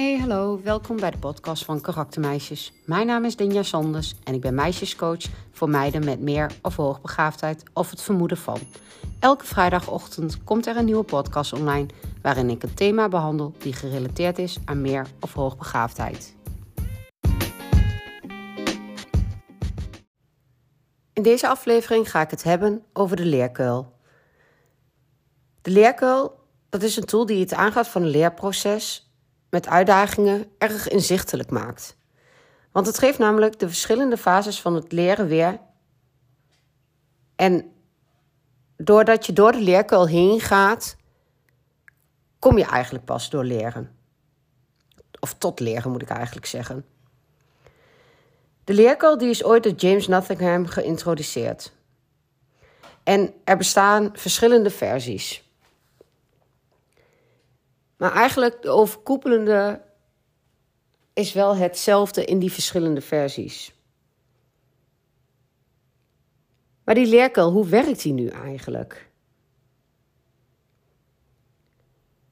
Hey, hallo, welkom bij de podcast van Karaktermeisjes. Mijn naam is Dinja Sanders en ik ben meisjescoach voor meiden met meer of hoogbegaafdheid of het vermoeden van. Elke vrijdagochtend komt er een nieuwe podcast online waarin ik een thema behandel die gerelateerd is aan meer of hoogbegaafdheid. In deze aflevering ga ik het hebben over de leerkuil. De leerkuil, dat is een tool die het aangaat van een leerproces met uitdagingen erg inzichtelijk maakt. Want het geeft namelijk de verschillende fases van het leren weer. En doordat je door de leerkuil heen gaat, kom je eigenlijk pas door leren. Of tot leren moet ik eigenlijk zeggen. De leerkuil die is ooit door James Nottingham geïntroduceerd. En er bestaan verschillende versies. Maar eigenlijk de overkoepelende is wel hetzelfde in die verschillende versies. Maar die leerkuil, hoe werkt die nu eigenlijk?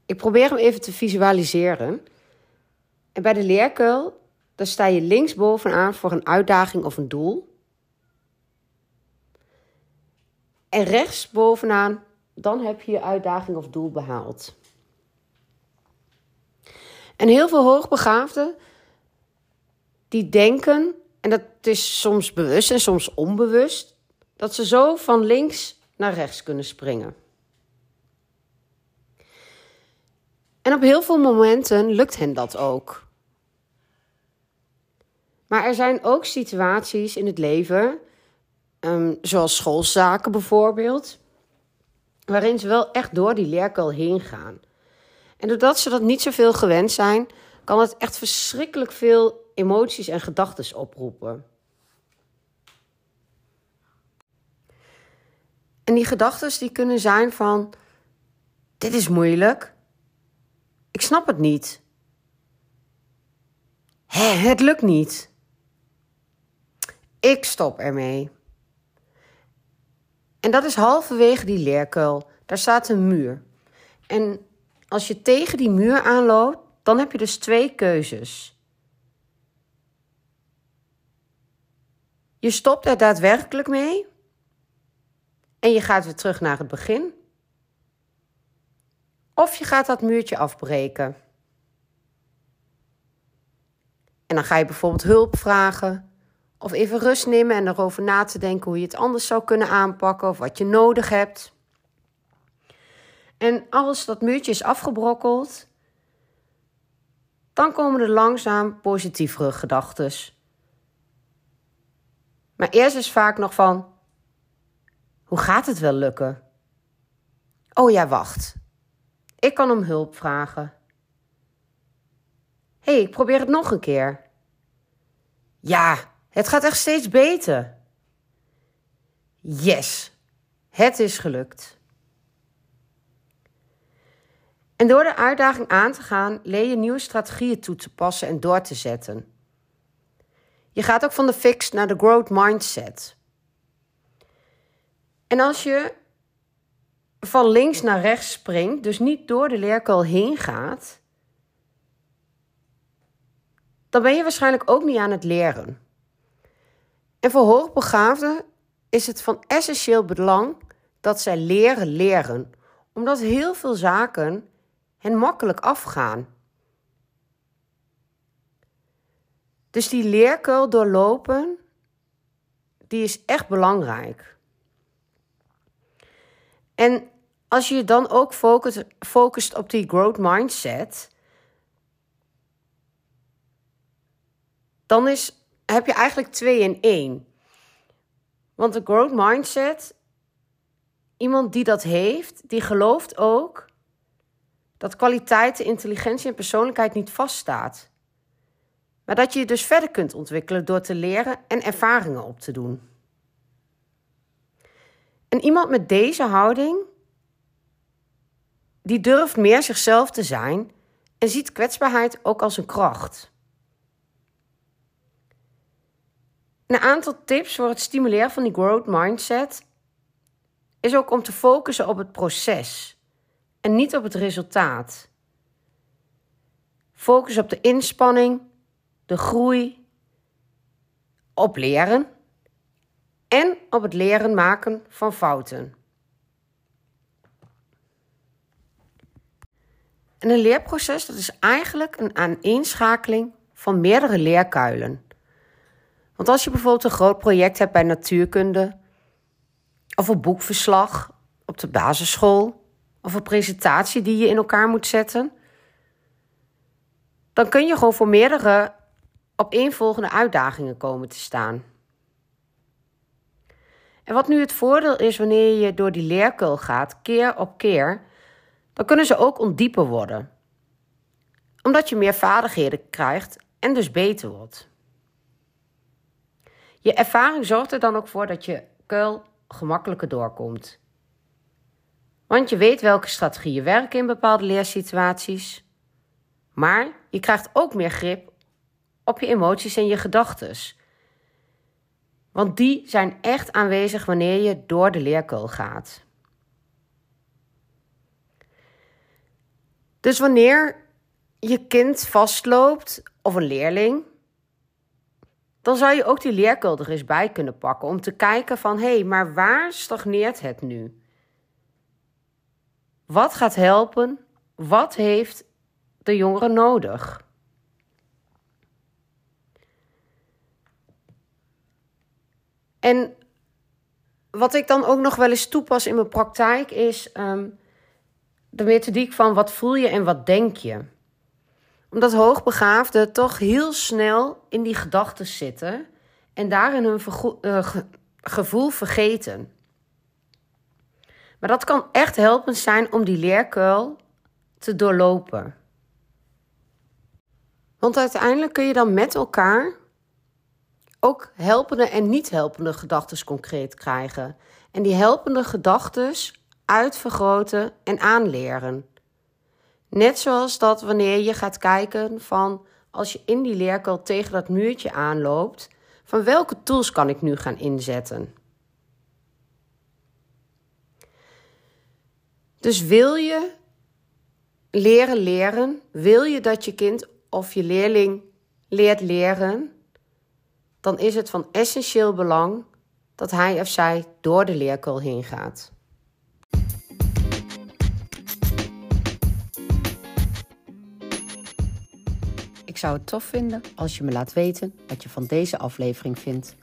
Ik probeer hem even te visualiseren. En bij de leerkuil, daar sta je linksbovenaan voor een uitdaging of een doel. En rechtsbovenaan, dan heb je je uitdaging of doel behaald. En heel veel hoogbegaafden die denken, en dat is soms bewust en soms onbewust, dat ze zo van links naar rechts kunnen springen. En op heel veel momenten lukt hen dat ook. Maar er zijn ook situaties in het leven, um, zoals schoolzaken bijvoorbeeld, waarin ze wel echt door die leerkuil heen gaan. En doordat ze dat niet zoveel gewend zijn, kan het echt verschrikkelijk veel emoties en gedachten oproepen. En die gedachten die kunnen zijn van: dit is moeilijk. Ik snap het niet. Hé, het lukt niet. Ik stop ermee. En dat is halverwege die leerkuil. Daar staat een muur. En als je tegen die muur aanloopt, dan heb je dus twee keuzes. Je stopt er daadwerkelijk mee en je gaat weer terug naar het begin. Of je gaat dat muurtje afbreken. En dan ga je bijvoorbeeld hulp vragen. Of even rust nemen en erover na te denken hoe je het anders zou kunnen aanpakken of wat je nodig hebt. En als dat muurtje is afgebrokkeld, dan komen er langzaam positievere gedachten. Maar eerst is vaak nog van: hoe gaat het wel lukken? Oh ja, wacht. Ik kan om hulp vragen. Hé, hey, ik probeer het nog een keer. Ja, het gaat echt steeds beter. Yes, het is gelukt. En door de uitdaging aan te gaan, leer je nieuwe strategieën toe te passen en door te zetten. Je gaat ook van de fix naar de growth mindset. En als je van links naar rechts springt, dus niet door de leerkuil heen gaat, dan ben je waarschijnlijk ook niet aan het leren. En voor hoogbegaafden is het van essentieel belang dat zij leren leren, omdat heel veel zaken hen makkelijk afgaan. Dus die leerkuil doorlopen, die is echt belangrijk. En als je dan ook focust, focust op die growth mindset, dan is, heb je eigenlijk twee in één. Want de growth mindset, iemand die dat heeft, die gelooft ook dat kwaliteiten, intelligentie en persoonlijkheid niet vaststaat. Maar dat je je dus verder kunt ontwikkelen door te leren en ervaringen op te doen. En iemand met deze houding, die durft meer zichzelf te zijn en ziet kwetsbaarheid ook als een kracht. Een aantal tips voor het stimuleren van die growth mindset is ook om te focussen op het proces en niet op het resultaat. Focus op de inspanning, de groei, op leren en op het leren maken van fouten. En een leerproces dat is eigenlijk een aaneenschakeling van meerdere leerkuilen. Want als je bijvoorbeeld een groot project hebt bij natuurkunde, of een boekverslag op de basisschool, of een presentatie die je in elkaar moet zetten, dan kun je gewoon voor meerdere opeenvolgende uitdagingen komen te staan. En wat nu het voordeel is wanneer je door die leerkuil gaat, keer op keer, dan kunnen ze ook ondieper worden. Omdat je meer vaardigheden krijgt en dus beter wordt. Je ervaring zorgt er dan ook voor dat je kuil gemakkelijker doorkomt. Want je weet welke strategieën werken in bepaalde leersituaties. Maar je krijgt ook meer grip op je emoties en je gedachten. Want die zijn echt aanwezig wanneer je door de leerkuil gaat. Dus wanneer je kind vastloopt of een leerling, dan zou je ook die leerkuil er eens bij kunnen pakken om te kijken van hé, hey, maar waar stagneert het nu? Wat gaat helpen? Wat heeft de jongere nodig? En wat ik dan ook nog wel eens toepas in mijn praktijk is um, de methodiek van wat voel je en wat denk je. Omdat hoogbegaafden toch heel snel in die gedachten zitten en daarin hun uh, gevoel vergeten. Maar dat kan echt helpend zijn om die leerkuil te doorlopen. Want uiteindelijk kun je dan met elkaar ook helpende en niet helpende gedachten concreet krijgen. En die helpende gedachten uitvergroten en aanleren. Net zoals dat wanneer je gaat kijken van als je in die leerkuil tegen dat muurtje aanloopt, van welke tools kan ik nu gaan inzetten? Dus wil je leren leren, wil je dat je kind of je leerling leert leren, dan is het van essentieel belang dat hij of zij door de leerkuil heen gaat. Ik zou het tof vinden als je me laat weten wat je van deze aflevering vindt.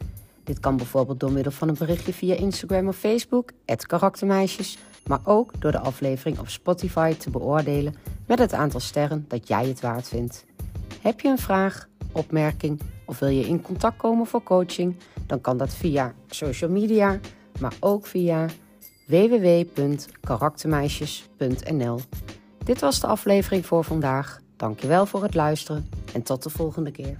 Dit kan bijvoorbeeld door middel van een berichtje via Instagram of Facebook, karaktermeisjes, maar ook door de aflevering op Spotify te beoordelen met het aantal sterren dat jij het waard vindt. Heb je een vraag, opmerking of wil je in contact komen voor coaching, dan kan dat via social media, maar ook via www.karaktermeisjes.nl. Dit was de aflevering voor vandaag. Dankjewel voor het luisteren en tot de volgende keer.